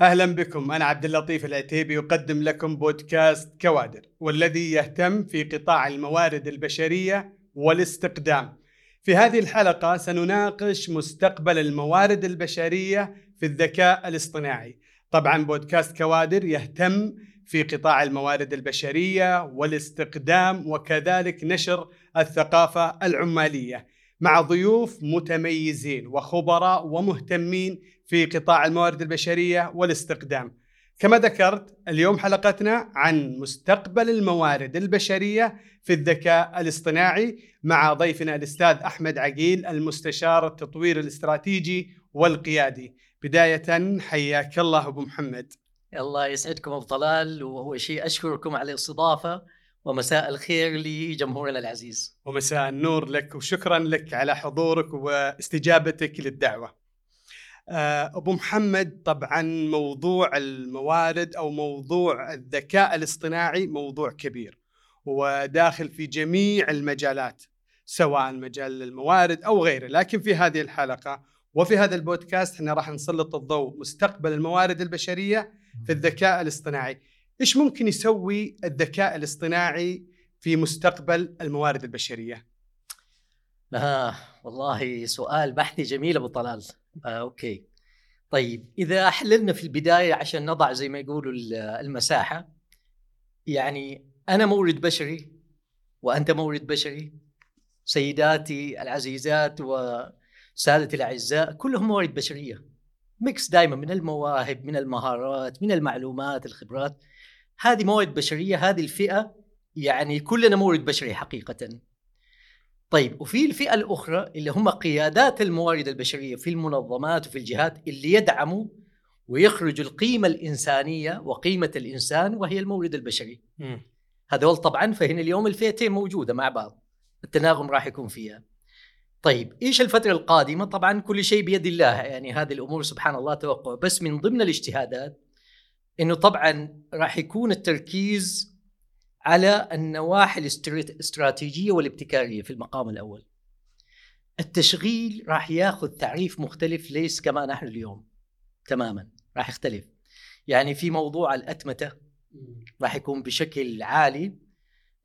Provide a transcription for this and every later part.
أهلا بكم أنا عبد اللطيف العتيبي أقدم لكم بودكاست كوادر والذي يهتم في قطاع الموارد البشرية والاستقدام. في هذه الحلقة سنناقش مستقبل الموارد البشرية في الذكاء الاصطناعي. طبعا بودكاست كوادر يهتم في قطاع الموارد البشرية والاستقدام وكذلك نشر الثقافة العمالية مع ضيوف متميزين وخبراء ومهتمين في قطاع الموارد البشرية والاستقدام. كما ذكرت اليوم حلقتنا عن مستقبل الموارد البشرية في الذكاء الاصطناعي مع ضيفنا الأستاذ أحمد عقيل المستشار التطوير الاستراتيجي والقيادي. بداية حياك الله أبو محمد. الله يسعدكم أبو طلال وأول شيء أشكركم على الاستضافة ومساء لخير لجمهورنا العزيز. ومساء النور لك وشكرا لك على حضورك واستجابتك للدعوة. أبو محمد طبعا موضوع الموارد أو موضوع الذكاء الاصطناعي موضوع كبير وداخل في جميع المجالات سواء مجال الموارد أو غيره لكن في هذه الحلقة وفي هذا البودكاست إحنا راح نسلط الضوء مستقبل الموارد البشرية في الذكاء الاصطناعي إيش ممكن يسوي الذكاء الاصطناعي في مستقبل الموارد البشرية؟ آه والله سؤال بحثي جميل أبو طلال. آه okay. طيب إذا حللنا في البداية عشان نضع زي ما يقولوا المساحة يعني أنا مورد بشري وأنت مورد بشري سيداتي العزيزات وسادتي الأعزاء كلهم موارد بشرية. mix دائما من المواهب من المهارات من المعلومات الخبرات. هذه موارد بشرية هذه الفئة يعني كلنا مورد بشري حقيقة طيب وفي الفئة الأخرى اللي هم قيادات الموارد البشرية في المنظمات وفي الجهات اللي يدعموا ويخرجوا القيمة الإنسانية وقيمة الإنسان وهي المورد البشري. هذول طبعا فهنا اليوم الفئتين موجودة مع بعض. التناغم راح يكون فيها. طيب إيش الفترة القادمة؟ طبعا كل شيء بيد الله يعني هذه الأمور سبحان الله توقع بس من ضمن الاجتهادات إنه طبعا راح يكون التركيز على النواحي الاستراتيجية والابتكارية في المقام الأول. التشغيل راح ياخذ تعريف مختلف ليس كما نحن اليوم تماما راح يختلف. يعني في موضوع الأتمتة راح يكون بشكل عالي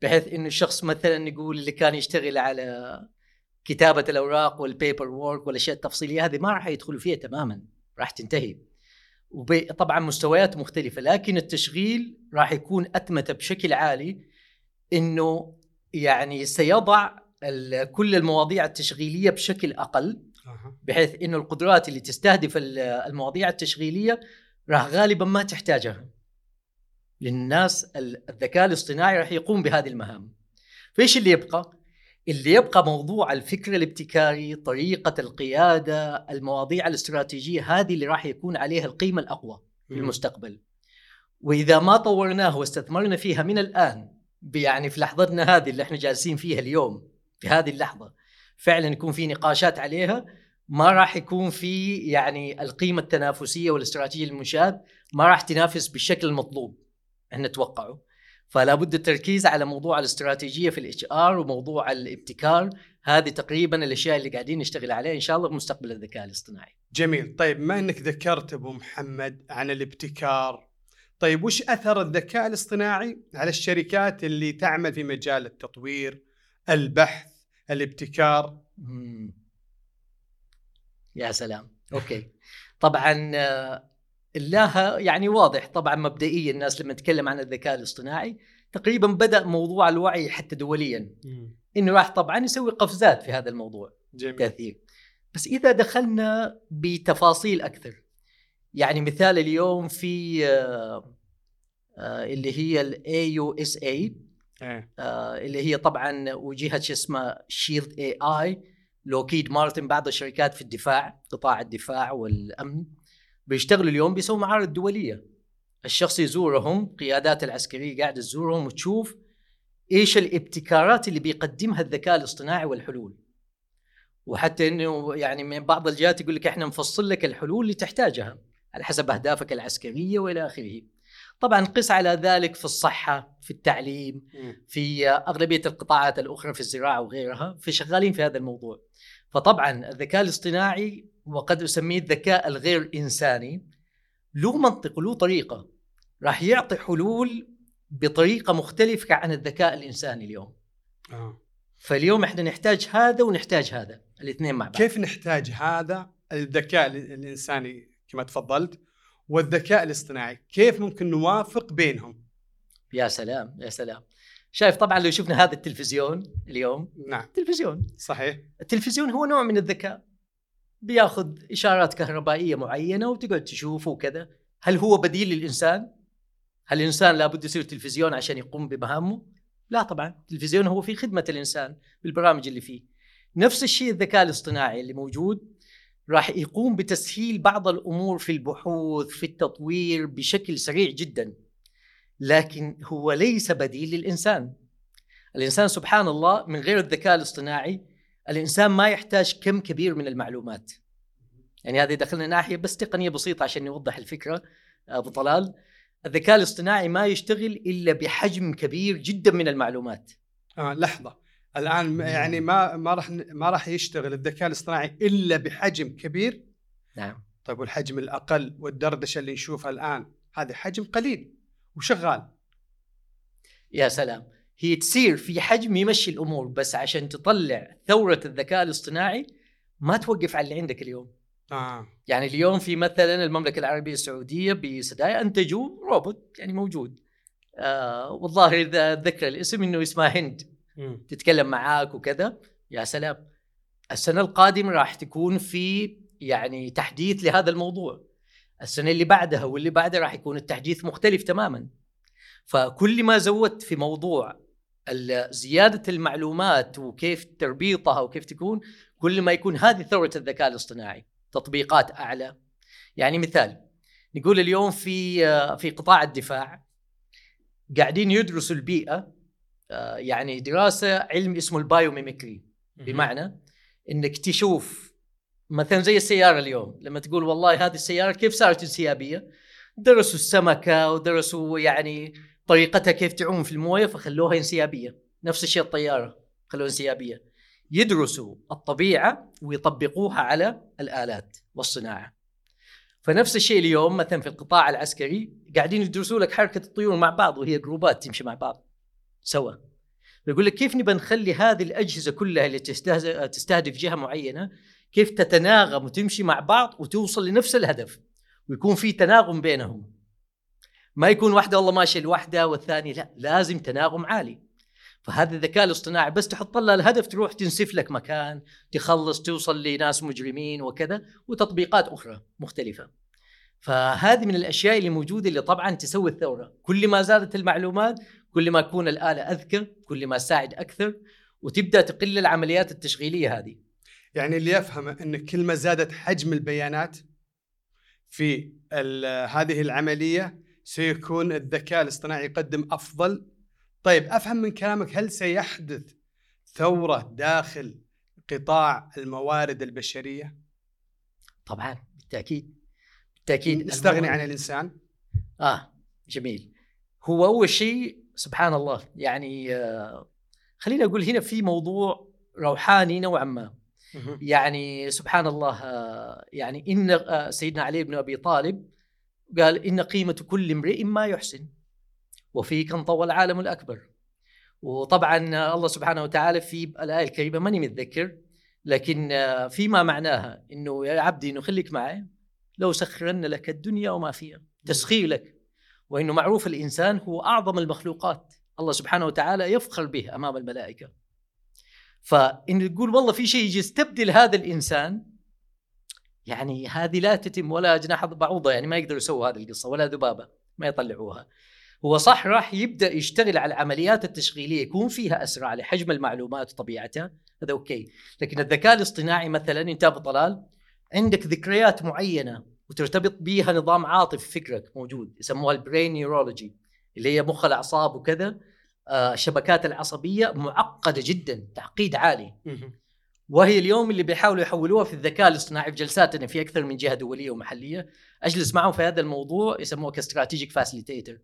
بحيث إنه الشخص مثلا يقول اللي كان يشتغل على كتابة الأوراق وال paper work والأشياء التفصيلية هذه ما راح يدخلوا فيها تماما راح تنتهي. وطبعا مستويات مختلفة لكن التشغيل راح يكون أتمتة بشكل عالي إنه يعني سيضع كل المواضيع التشغيلية بشكل أقل بحيث إنه القدرات اللي تستهدف المواضيع التشغيلية راح غالبا ما تحتاجها. للناس الذكاء الاصطناعي راح يقوم بهذه المهام. فإيش اللي يبقى؟ اللي يبقى موضوع الفكر الابتكاري طريقة القيادة المواضيع الاستراتيجية هذه اللي راح يكون عليها القيمة الأقوى في المستقبل. وإذا ما طورناها واستثمرنا فيها من الآن يعني في لحظتنا هذه اللي إحنا جالسين فيها اليوم في هذه اللحظة فعلا يكون في نقاشات عليها ما راح يكون في يعني القيمة التنافسية والاستراتيجية للمنشآت ما راح تنافس بالشكل المطلوب إحنا نتوقعه. فلا بد التركيز على موضوع الاستراتيجية في ال HR وموضوع الابتكار هذه تقريبا الأشياء اللي قاعدين نشتغل عليها إن شاء الله بمستقبل الذكاء الاصطناعي. جميل، طيب ما إنك ذكرت أبو محمد عن الابتكار طيب وش أثر الذكاء الاصطناعي على الشركات اللي تعمل في مجال التطوير، البحث، الابتكار؟ مم. يا سلام، أوكي. طبعا لها يعني واضح. طبعا مبدئيا الناس لما نتكلم عن الذكاء الاصطناعي تقريبا بدأ موضوع الوعي حتى دوليا. إنه راح طبعا يسوي قفزات في هذا الموضوع جميل. كثير. بس إذا دخلنا بتفاصيل أكثر يعني مثال اليوم في آه آه اللي هي ال USA اللي هي طبعا وجهة شو اسمها Shield AI Lockheed Martin بعض الشركات في الدفاع قطاع الدفاع والأمن. بيشتغلوا اليوم بيسووا معارض دولية الشخص يزورهم قيادات العسكرية قاعدة تزورهم وتشوف إيش الابتكارات اللي بيقدمها الذكاء الاصطناعي والحلول وحتى إنه يعني من بعض الجهات يقول لك إحنا نفصل لك الحلول اللي تحتاجها على حسب أهدافك العسكرية وإلى آخره. طبعا قس على ذلك في الصحة، في التعليم، في أغلبية القطاعات الأخرى في الزراعة وغيرها، فشغالين في هذا الموضوع. فطبعا الذكاء الاصطناعي وقد اسميه الذكاء الغير انساني له منطق وله طريقة راح يعطي حلول بطريقة مختلفة عن الذكاء الإنساني اليوم. آه. فاليوم إحنا نحتاج هذا ونحتاج هذا الاثنين مع بعض. كيف نحتاج هذا؟ الذكاء ال- الإنساني كما تفضلت والذكاء الاصطناعي كيف ممكن نوافق بينهم؟ يا سلام يا سلام. شايف طبعا لو شفنا هذا التلفزيون اليوم نعم. تلفزيون. صحيح. التلفزيون هو نوع من الذكاء. بياخذ إشارات كهربائية معينة وتقعد تشوفه وكذا. هل هو بديل للإنسان؟ هل الإنسان لابد يصير تلفزيون عشان يقوم بمهامه؟ لا طبعا التلفزيون هو في خدمة الإنسان بالبرامج اللي فيه. نفس الشيء الذكاء الاصطناعي اللي موجود راح يقوم بتسهيل بعض الأمور في البحوث في التطوير بشكل سريع جدا. لكن هو ليس بديل للإنسان. الإنسان سبحان الله من غير الذكاء الاصطناعي الإنسان ما يحتاج كم كبير من المعلومات. يعني هذه دخلنا ناحية بس تقنية بسيطة عشان نوضح الفكرة أبو طلال. الذكاء الاصطناعي ما يشتغل إلا بحجم كبير جدا من المعلومات. آه لحظة. الآن يعني ما ما راح ما راح يشتغل الذكاء الاصطناعي إلا بحجم كبير؟ نعم. طيب والحجم الأقل والدردشة اللي نشوفها الآن هذا حجم قليل وشغال. يا سلام. هي تصير في حجم يمشي الأمور بس عشان تطلع ثورة الذكاء الاصطناعي ما توقف على اللي عندك اليوم. آه. يعني اليوم في مثلا المملكة العربية السعودية بسدايا أنتجوا روبوت يعني موجود. آه والظاهر إذا أتذكر الاسم إنه اسمها هند. مم. تتكلم معاك وكذا. يا سلام. السنة القادمة راح تكون في يعني تحديث لهذا الموضوع. السنة اللي بعدها واللي بعدها راح يكون التحديث مختلف تماما. فكل ما زودت في موضوع زيادة المعلومات وكيف تربيطها وكيف تكون كل ما يكون هذه ثوره الذكاء الاصطناعي تطبيقات أعلى. يعني مثال نقول اليوم في آه، في قطاع الدفاع قاعدين يدرسوا البيئة آه، يعني دراسة علم اسمه البايوميميكري. بمعنى إنك تشوف مثلا زي السيارة اليوم لما تقول والله هذه السيارة كيف صارت انسيابية؟ درسوا السمكة ودرسوا يعني طريقتها كيف تعوم في المويه فخلوها انسيابية. نفس الشيء الطيارة خلوها انسيابية. يدرسوا الطبيعة ويطبقوها على الآلات والصناعة. فنفس الشيء اليوم مثلا في القطاع العسكري قاعدين يدرسوا لك حركة الطيور مع بعض وهي جروبات تمشي مع بعض سوا. بيقول لك كيف نبى نخلي هذه الأجهزة كلها اللي تستهدف جهة معينة كيف تتناغم وتمشي مع بعض وتوصل لنفس الهدف ويكون في تناغم بينهم. ما يكون واحدة والله ماشيه لوحدها والثانية لا لازم تناغم عالي. فهذا الذكاء الاصطناعي بس تحط لها الهدف تروح تنسف لك مكان تخلص توصل لناس مجرمين وكذا وتطبيقات أخرى مختلفة. فهذه من الأشياء اللي موجودة اللي طبعا تسوي الثورة. كل ما زادت المعلومات كل ما تكون الآلة أذكى كل ما تساعد أكثر وتبدأ تقل العمليات التشغيلية هذه. يعني اللي يفهم إن كل ما زادت حجم البيانات في هذه العملية سيكون الذكاء الاصطناعي يقدم أفضل. طيب أفهم من كلامك هل سيحدث ثورة داخل قطاع الموارد البشرية؟ طبعا بالتأكيد. بالتأكيد نستغني الموارد- عن الإنسان. آه جميل. هو أول شيء سبحان الله يعني آه خليني أقول هنا في موضوع روحاني نوعا ما. يعني سبحان الله آه يعني إن آه سيدنا علي بن أبي طالب قال إن قيمة كل امرئ ما يحسن وفيك انطوى العالم الأكبر. وطبعا الله سبحانه وتعالى في الآية الكريمة ماني متذكر لكن فيما معناها إنه يا عبدي إنه خليك معي لو سخرن لك الدنيا وما فيها. تسخير لك. وإنه معروف الإنسان هو أعظم المخلوقات. الله سبحانه وتعالى يفخر به أمام الملائكة. فإن تقول والله في شيء يجي يستبدل هذا الإنسان يعني هذه لا تتم ولا جناح بعوضة يعني ما يقدروا يسووا هذه القصة ولا ذبابة ما يطلعوها. هو صح راح يبدأ يشتغل على العمليات التشغيلية يكون فيها أسرع لحجم المعلومات وطبيعتها هذا okay. لكن الذكاء الاصطناعي مثلا انت ابو طلال عندك ذكريات معينة وترتبط بها نظام عاطفي في فكرك موجود يسموها ال brain neurology اللي هي مخ الأعصاب وكذا آه، الشبكات العصبية معقدة جدا تعقيد عالي. وهي اليوم اللي بيحاولوا يحولوها في الذكاء الاصطناعي في جلساتنا في أكثر من جهة دولية ومحلية. أجلس معهم في هذا الموضوع يسموه ك strategic facilitator.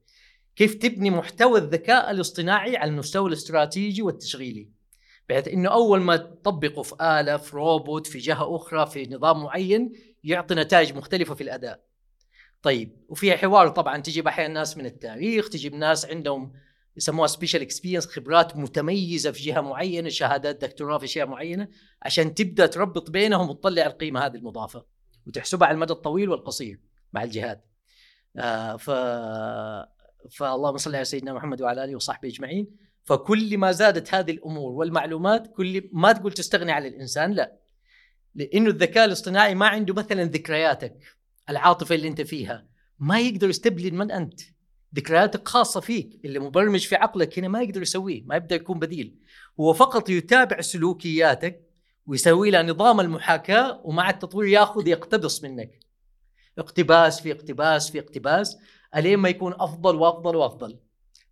كيف تبني محتوى الذكاء الاصطناعي على المستوى الاستراتيجي والتشغيلي؟ بحيث إنه أول ما تطبقه في آلة في روبوت في جهة أخرى في نظام معين يعطي نتائج مختلفة في الأداء. طيب وفي حوار طبعا تجيب أحيانا ناس من التاريخ تجيب ناس عندهم يسموها special experience خبرات متميزة في جهة معينة شهادات دكتوراه في اشياء معينة عشان تبدأ تربط بينهم وتطلع القيمة هذه المضافة وتحسبها على المدى الطويل والقصير مع الجهات آه ف فاللهم صل على سيدنا محمد وعلى آله وصحبه أجمعين. فكل ما زادت هذه الأمور والمعلومات كل ما تقول تستغني عن الإنسان لا. لأنه الذكاء الاصطناعي ما عنده مثلا ذكرياتك العاطفه اللي أنت فيها ما يقدر يستبدل من أنت. ذكرياتك خاصة فيك اللي مبرمج في عقلك هنا ما يقدر يسويه ما يقدر يكون بديل. هو فقط يتابع سلوكياتك ويسوي لها نظام المحاكاة ومع التطوير ياخذ يقتبس منك. اقتباس في اقتباس في اقتباس ألين ما يكون أفضل وأفضل وأفضل.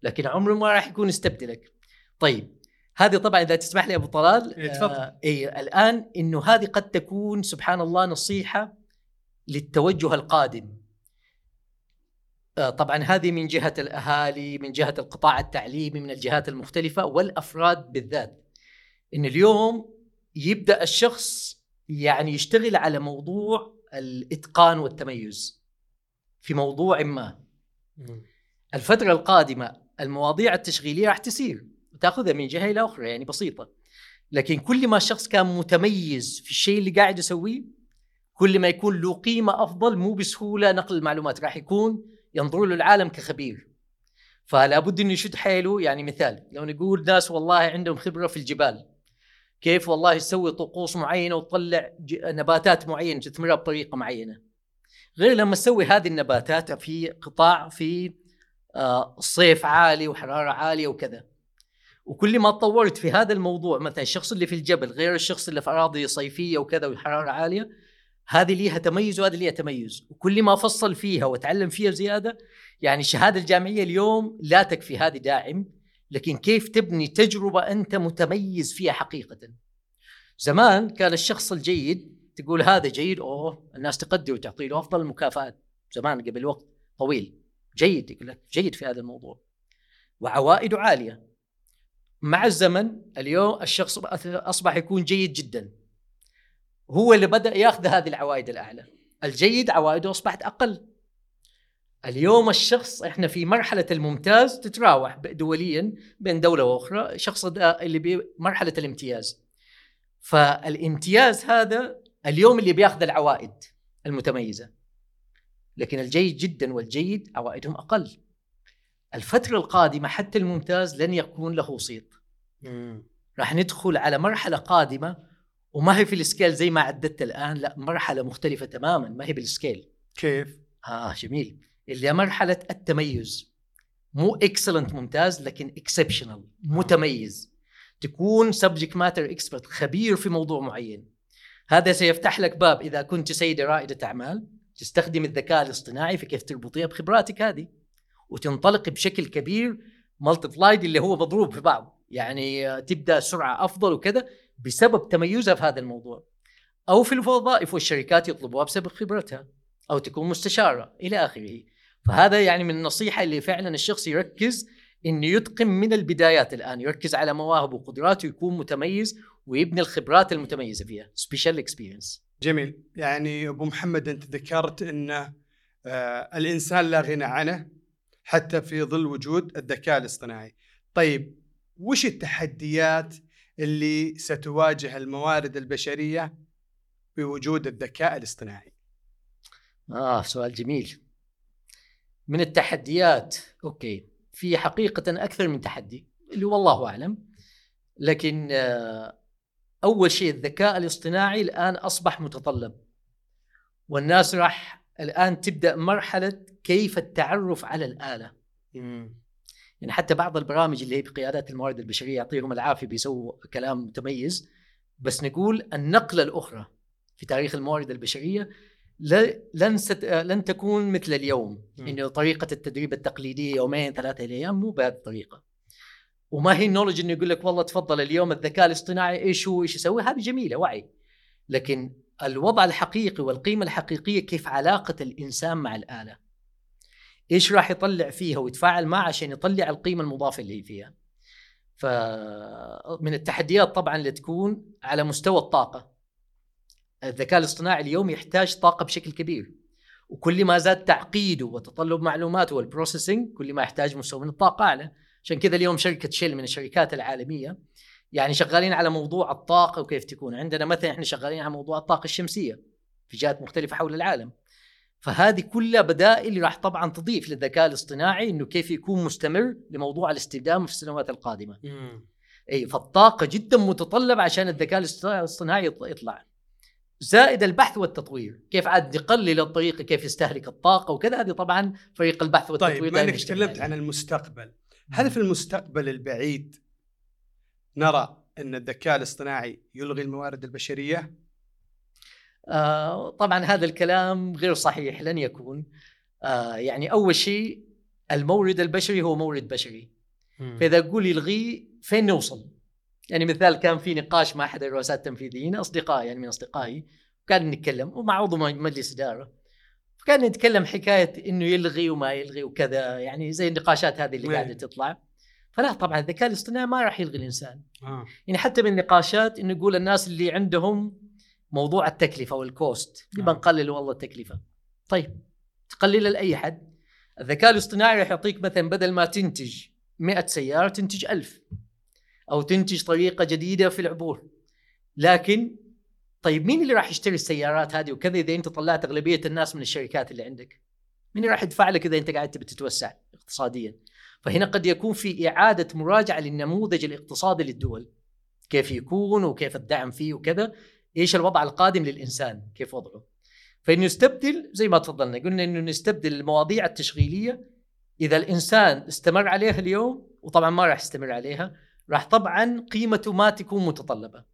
لكن عمره ما راح يكون يستبدلك. طيب هذه طبعا إذا تسمح لي أبو طلال إيه، تفضل. آه إيه الآن إنه هذه قد تكون سبحان الله نصيحة للتوجه القادم. طبعا هذه من جهة الأهالي من جهة القطاع التعليمي من الجهات المختلفة والأفراد بالذات. إن اليوم يبدأ الشخص يعني يشتغل على موضوع الإتقان والتميز في موضوع ما. الفترة القادمة المواضيع التشغيلية راح تسير وتأخذها من جهة إلى أخرى يعني بسيطة. لكن كل ما الشخص كان متميز في الشيء اللي قاعد يسويه كل ما يكون له قيمة أفضل مو بسهولة نقل المعلومات راح يكون ينظر له العالم كخبير. فلا بد إنه يشد حيله يعني مثال لو نقول ناس والله عندهم خبرة في الجبال كيف والله يسوي طقوس معينة وتطلع نباتات معينة تثمرها بطريقة معينة. غير لما تسوي هذه النباتات في قطاع في آه، صيف عالي وحرارة عالية وكذا. وكل ما تطورت في هذا الموضوع مثلا الشخص اللي في الجبل غير الشخص اللي في أراضي صيفية وكذا والحراره عالية هذه ليها تميز وهذه ليها تميز. وكل ما فصل فيها وتعلم فيها زيادة يعني الشهاده الجامعية اليوم لا تكفي هذه داعم لكن كيف تبني تجربة أنت متميز فيها حقيقة؟ زمان كان الشخص الجيد تقول هذا جيد أوه الناس تقدر وتعطي له أفضل المكافآت. زمان قبل وقت طويل. جيد يقول لك جيد في هذا الموضوع. وعوائده عالية. مع الزمن اليوم الشخص أصبح يكون جيد جدا. هو اللي بدأ ياخذ هذه العوائد الأعلى. الجيد عوائده أصبحت أقل. اليوم الشخص إحنا في مرحلة الممتاز تتراوح دوليا بين دولة وأخرى شخص ده اللي بمرحله الامتياز. فالامتياز هذا اليوم اللي بياخذ العوائد المتميزة. لكن الجيد جدا والجيد عوائدهم أقل. الفترة القادمة حتى الممتاز لن يكون له صيت. راح ندخل على مرحلة قادمة وما هي في ال scale زي ما عددت الآن لا مرحلة مختلفة تماما ما هي بال scale. كيف؟ آه جميل. اللي هي مرحلة التميز. مو excellent ممتاز لكن exceptional متميز. تكون subject matter expert خبير في موضوع معين. هذا سيفتح لك باب إذا كنت سيدة رائدة أعمال تستخدم الذكاء الاصطناعي في كيف تربطيها بخبراتك هذه. وتنطلق بشكل كبير multiplied اللي هو مضروب في بعض. يعني تبدأ سرعة أفضل وكذا. بسبب تميزها في هذا الموضوع أو في الوظائف والشركات يطلبوها بسبب خبرتها أو تكون مستشارة إلى آخره. فهذا يعني من النصيحة اللي فعلا الشخص يركز إنه يتقن من البدايات الآن يركز على مواهبه وقدراته يكون متميز ويبني الخبرات المتميزة فيها. special experience جميل. يعني أبو محمد أنت ذكرت إن آه الإنسان لا غنى عنه حتى في ظل وجود الذكاء الاصطناعي. طيب وش التحديات اللي ستواجه الموارد البشرية بوجود الذكاء الاصطناعي؟ آه سؤال جميل. من التحديات أوكي في حقيقة أكثر من تحدي اللي والله أعلم لكن آه أول شيء الذكاء الاصطناعي الآن أصبح متطلب والناس راح الآن تبدأ مرحلة كيف التعرف على الآلة. يعني حتى بعض البرامج اللي هي بقيادات الموارد البشرية يعطيهم العافية بيسووا كلام متميز بس نقول النقلة الأخرى في تاريخ الموارد البشرية لن ست... لن تكون مثل اليوم. انه طريقة التدريب التقليدية يومين ثلاثة أيام مو بهذه الطريقة. وما هي النولج إنه يقول لك والله تفضل اليوم الذكاء الاصطناعي إيش هو إيش يسوي؟ هذه جميلة وعي. لكن الوضع الحقيقي والقيمة الحقيقية كيف علاقة الإنسان مع الآلة؟ إيش راح يطلع فيها ويتفاعل معها عشان يطلع القيمة المضافة اللي هي فيها. فمن التحديات طبعا اللي تكون على مستوى الطاقة. الذكاء الاصطناعي اليوم يحتاج طاقة بشكل كبير وكل ما زاد تعقيده وتطلب معلوماته والبروسيسنج كل ما يحتاج مستوى من الطاقة أعلى. عشان كذا اليوم شركة شيل من الشركات العالمية يعني شغالين على موضوع الطاقة وكيف تكون. عندنا مثلا إحنا شغالين على موضوع الطاقة الشمسية في جهات مختلفة حول العالم. فهذه كلها بدائل راح طبعا تضيف للذكاء الاصطناعي إنه كيف يكون مستمر لموضوع الاستخدام في السنوات القادمة. اي فالطاقة جدا متطلبة عشان الذكاء الاصطناعي يطلع. زائد البحث والتطوير. كيف عاد نقلل الطريقة كيف يستهلك الطاقة وكذا هذه طبعا فريق البحث والتطوير طيب ما انك تكلمت عن المستقبل. هل في المستقبل البعيد نرى إن الذكاء الاصطناعي يلغي الموارد البشرية؟ آه طبعا هذا الكلام غير صحيح لن يكون. آه يعني أول شيء المورد البشري هو مورد بشري. فإذا أقول يلغيه فين نوصل؟ يعني مثال كان في نقاش مع أحد الرؤساء التنفيذيين أصدقاء يعني من أصدقائي كان نتكلم ومع عضو مجلس إدارة. فكان نتكلم حكاية إنه يلغي وما يلغي وكذا يعني زي النقاشات هذه اللي قاعدة تطلع. فلا طبعا الذكاء الاصطناعي ما راح يلغي الإنسان. آه. يعني حتى من النقاشات إنه يقول الناس اللي عندهم موضوع التكلفة والكوست نبغى آه. نقلل والله التكلفة. طيب تقللها لأي حد؟ الذكاء الاصطناعي راح يعطيك مثلا بدل ما تنتج 100 سيارة تنتج 1000 أو تنتج طريقة جديدة في العبور. لكن طيب مين اللي راح يشتري السيارات هذه وكذا إذا أنت طلعت أغلبية الناس من الشركات اللي عندك؟ مين اللي راح يدفع لك إذا أنت قاعد تبي تتوسع اقتصاديا؟ فهنا قد يكون في إعادة مراجعة للنموذج الاقتصادي للدول. كيف يكون وكيف الدعم فيه وكذا. إيش الوضع القادم للإنسان؟ كيف وضعه؟ فإنه يستبدل زي ما تفضلنا قلنا إنه نستبدل المواضيع التشغيلية. إذا الإنسان استمر عليها اليوم وطبعا ما راح يستمر عليها راح طبعا قيمته ما تكون متطلبة.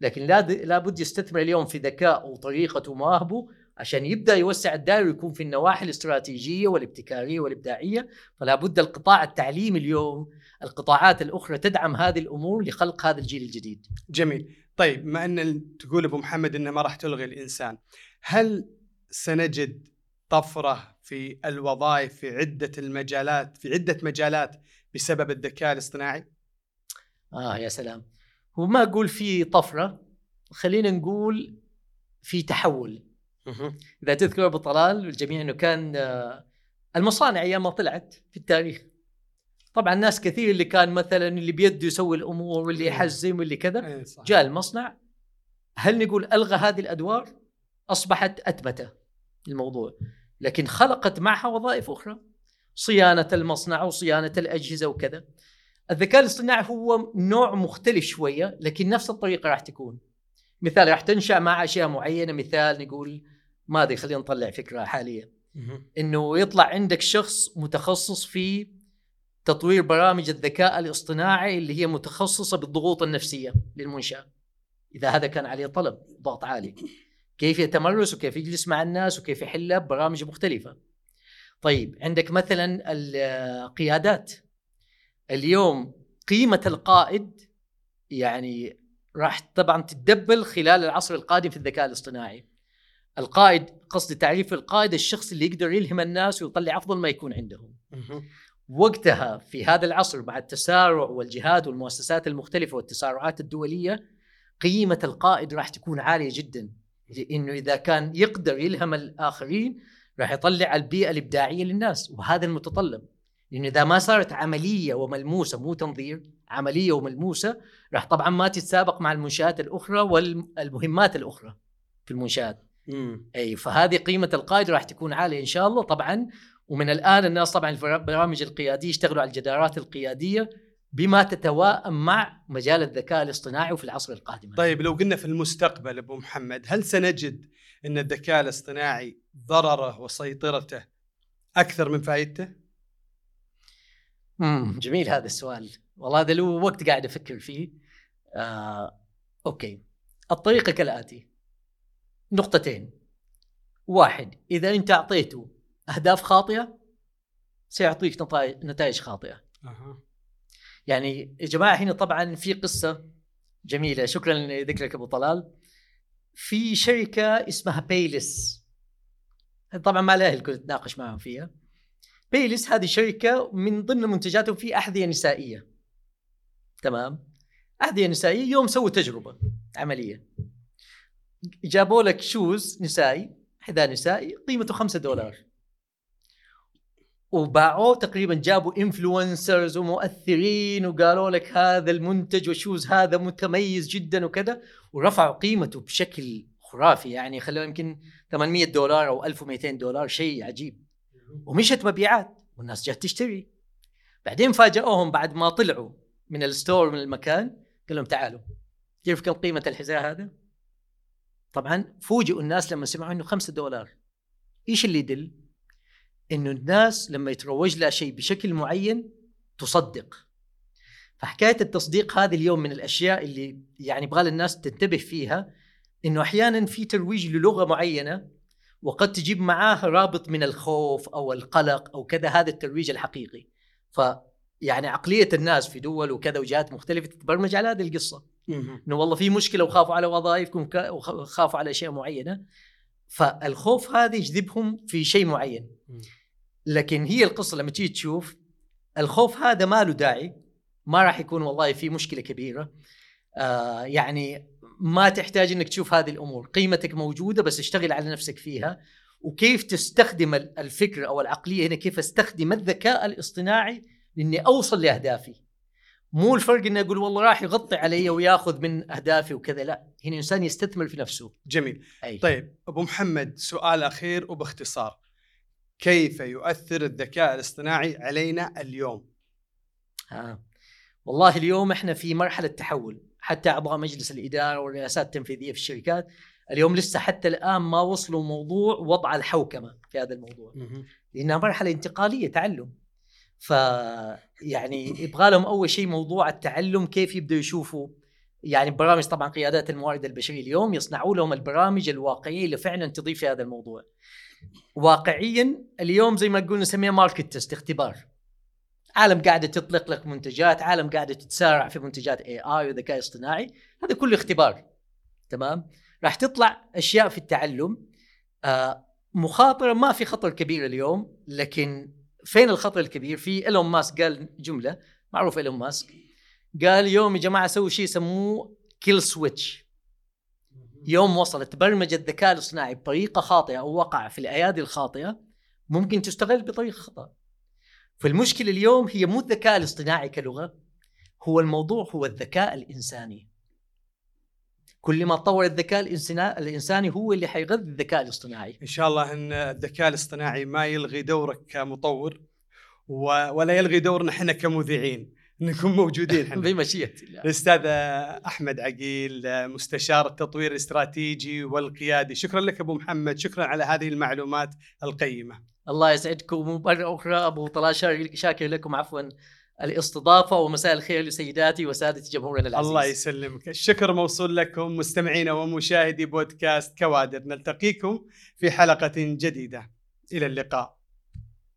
لكن لابد يستثمر اليوم في ذكاء وطريقته ومواهبه عشان يبدأ يوسع الدائرة ويكون في النواحي الاستراتيجية والابتكارية والإبداعية. فلا بد القطاع التعليمي اليوم القطاعات الأخرى تدعم هذه الأمور لخلق هذا الجيل الجديد. جميل، طيب ما أن تقول أبو محمد إنه ما راح تلغي الإنسان، هل سنجد طفرة في الوظائف في عدة المجالات في عدة مجالات بسبب الذكاء الاصطناعي؟ آه يا سلام. هو ما أقول في طفرة خلينا نقول في تحول. إذا تذكر أبو طلال والجميع إنه كان آه، المصانع أيام ما طلعت في التاريخ. طبعا ناس كثير اللي كان مثلا اللي بيده يسوي الأمور واللي يحزم واللي كذا إيه، جاء المصنع. هل نقول ألغى هذه الأدوار؟ أصبحت اتمته الموضوع. لكن خلقت معها وظائف أخرى. صيانة المصنع وصيانة الأجهزة وكذا. الذكاء الاصطناعي هو نوع مختلف شوية لكن نفس الطريقة راح تكون. مثال راح تنشأ مع أشياء معينة. مثال نقول ما أدري خلينا نطلع فكرة حاليا إنه يطلع عندك شخص متخصص في تطوير برامج الذكاء الاصطناعي اللي هي متخصصة بالضغوط النفسية للمنشأة. إذا هذا كان عليه طلب ضغط عالي. كيف يتمرس وكيف يجلس مع الناس وكيف يحلها ببرامج مختلفة. طيب عندك مثلا القيادات. اليوم قيمة القائد يعني راح طبعا تتدبل خلال العصر القادم في الذكاء الاصطناعي. القائد قصد تعريف القائد الشخص اللي يقدر يلهم الناس ويطلع أفضل ما يكون عندهم. وقتها في هذا العصر مع التسارع والجهاد والمؤسسات المختلفة والتسارعات الدولية قيمة القائد راح تكون عالية جدا. لأنه إذا كان يقدر يلهم الآخرين راح يطلع البيئة الإبداعية للناس وهذا المتطلب. لأنه إذا ما صارت عملية وملموسة مو تنظير عملية وملموسة راح طبعا ما تتسابق مع المنشآت الأخرى والمهمات الأخرى في المنشآت. أي فهذه قيمة القائد راح تكون عالية إن شاء الله. طبعا ومن الآن الناس طبعا البرامج القيادية يشتغلوا على الجدارات القيادية بما تتوائم مع مجال الذكاء الاصطناعي وفي العصر القادم. طيب لو قلنا في المستقبل أبو محمد هل سنجد إن الذكاء الاصطناعي ضرره وسيطرته أكثر من فائدته؟ امم جميل هذا السؤال. والله هذا له وقت قاعد أفكر فيه. آه، أوكي. الطريقة كالآتي. نقطتين. واحد إذا أنت أعطيته أهداف خاطئة سيعطيك نتائج خاطئة. أه. يعني يا جماعة هنا طبعا في قصة جميلة. شكرا لذكرك أبو طلال. في شركة اسمها بيلس طبعا ما لا الكل تناقش معهم فيها. بيلس هذه شركة من ضمن منتجاتهم في أحذية نسائية. تمام؟ أحذية نسائية يوم سووا تجربة عملية. جابوا لك شوز نسائي حذاء نسائي قيمته 5 دولار. وباعوه تقريبا جابوا influencers ومؤثرين وقالوا لك هذا المنتج وال shoes هذا متميز جدا وكذا ورفعوا قيمته بشكل خرافي يعني خلوه يمكن 800 دولار أو 1200 دولار شيء عجيب ومشت مبيعات والناس جات تشتري بعدين فاجئوهم بعد ما طلعوا من ال store من المكان قال لهم تعالوا كيف كم قيمة الحذاء هذا؟ طبعا فوجئوا الناس لما سمعوا إنه 5 دولار إيش اللي يدل؟ إنه الناس لما يتروج لها شيء بشكل معين تصدق. فحكاية التصديق هذه اليوم من الأشياء اللي يعني يبغى الناس تنتبه فيها إنه أحيانا في ترويج للغة معينة وقد تجيب معاه رابط من الخوف أو القلق أو كذا هذا الترويج الحقيقي. ف يعني عقلية الناس في دول وكذا وجهات مختلفة تتبرمج على هذه القصة. إنه والله في مشكلة وخافوا على وظائفكم وخافوا على أشياء معينة. فالخوف هذا يجذبهم في شيء معين. لكن هي القصة لما تيجي تشوف الخوف هذا ما له داعي ما راح يكون والله في مشكلة كبيرة. آه يعني ما تحتاج إنك تشوف هذه الأمور. قيمتك موجودة بس اشتغل على نفسك فيها. وكيف تستخدم الفكر أو العقلية هنا؟ كيف أستخدم الذكاء الاصطناعي لاني أوصل لأهدافي؟ مو الفرق اني أقول والله راح يغطي علي وياخذ من أهدافي وكذا لا. هنا الانسان يستثمر في نفسه. جميل. أي. طيب أبو محمد سؤال أخير وباختصار. كيف يؤثر الذكاء الاصطناعي علينا اليوم؟ آه. والله اليوم إحنا في مرحلة تحول. حتى اعضاء مجلس الإدارة والرئاسات التنفيذية في الشركات اليوم لسه حتى الآن ما وصلوا موضوع وضع الحوكمة في هذا الموضوع. لأنها مرحلة انتقالية تعلم. ف يعني يبغى لهم أول شيء موضوع التعلم كيف يبدأوا يشوفوا يعني برامج طبعا قيادات الموارد البشرية اليوم يصنعوا لهم البرامج الواقعية اللي فعلا تضيف في هذا الموضوع. واقعيا اليوم زي ما قلنا نسميها market test اختبار. عالم قاعدة تطلق لك منتجات، عالم قاعدة تتسارع في منتجات AI وذكاء اصطناعي، هذا كله اختبار. تمام؟ راح تطلع أشياء في التعلم آه مخاطرة ما في خطر كبير اليوم لكن فين الخطر الكبير؟ في إيلون ماسك قال جملة معروف إيلون ماسك قال يوم يا جماعة سووا شيء يسموه kill switch يوم وصلت برمجة الذكاء الاصطناعي بطريقة خاطئة أو وقع في الأيادي الخاطئة ممكن تستغل بطريقة خطأ. فالمشكلة اليوم هي مو الذكاء الاصطناعي كلغة هو الموضوع هو الذكاء الإنساني. كل ما تطور الذكاء الإنساني هو اللي حيغذي الذكاء الاصطناعي. إن شاء الله إن الذكاء الاصطناعي ما يلغي دورك كمطور ولا يلغي دورنا إحنا كمذيعين. نكون موجودين إحنا. بمشيئه الله الأستاذ أحمد عقيل مستشار التطوير الاستراتيجي والقيادي. شكرا لك أبو محمد. شكرا على هذه المعلومات القيمة. الله يسعدكم. مره أخرى أبو طلال شاكر لكم. عفوا. الاستضافة ومساء الخير لسيداتي وسادتي جمهورنا العزيز. الله يسلمك. الشكر موصول لكم مستمعينا ومشاهدي بودكاست كوادر. نلتقيكم في حلقة جديدة. إلى اللقاء.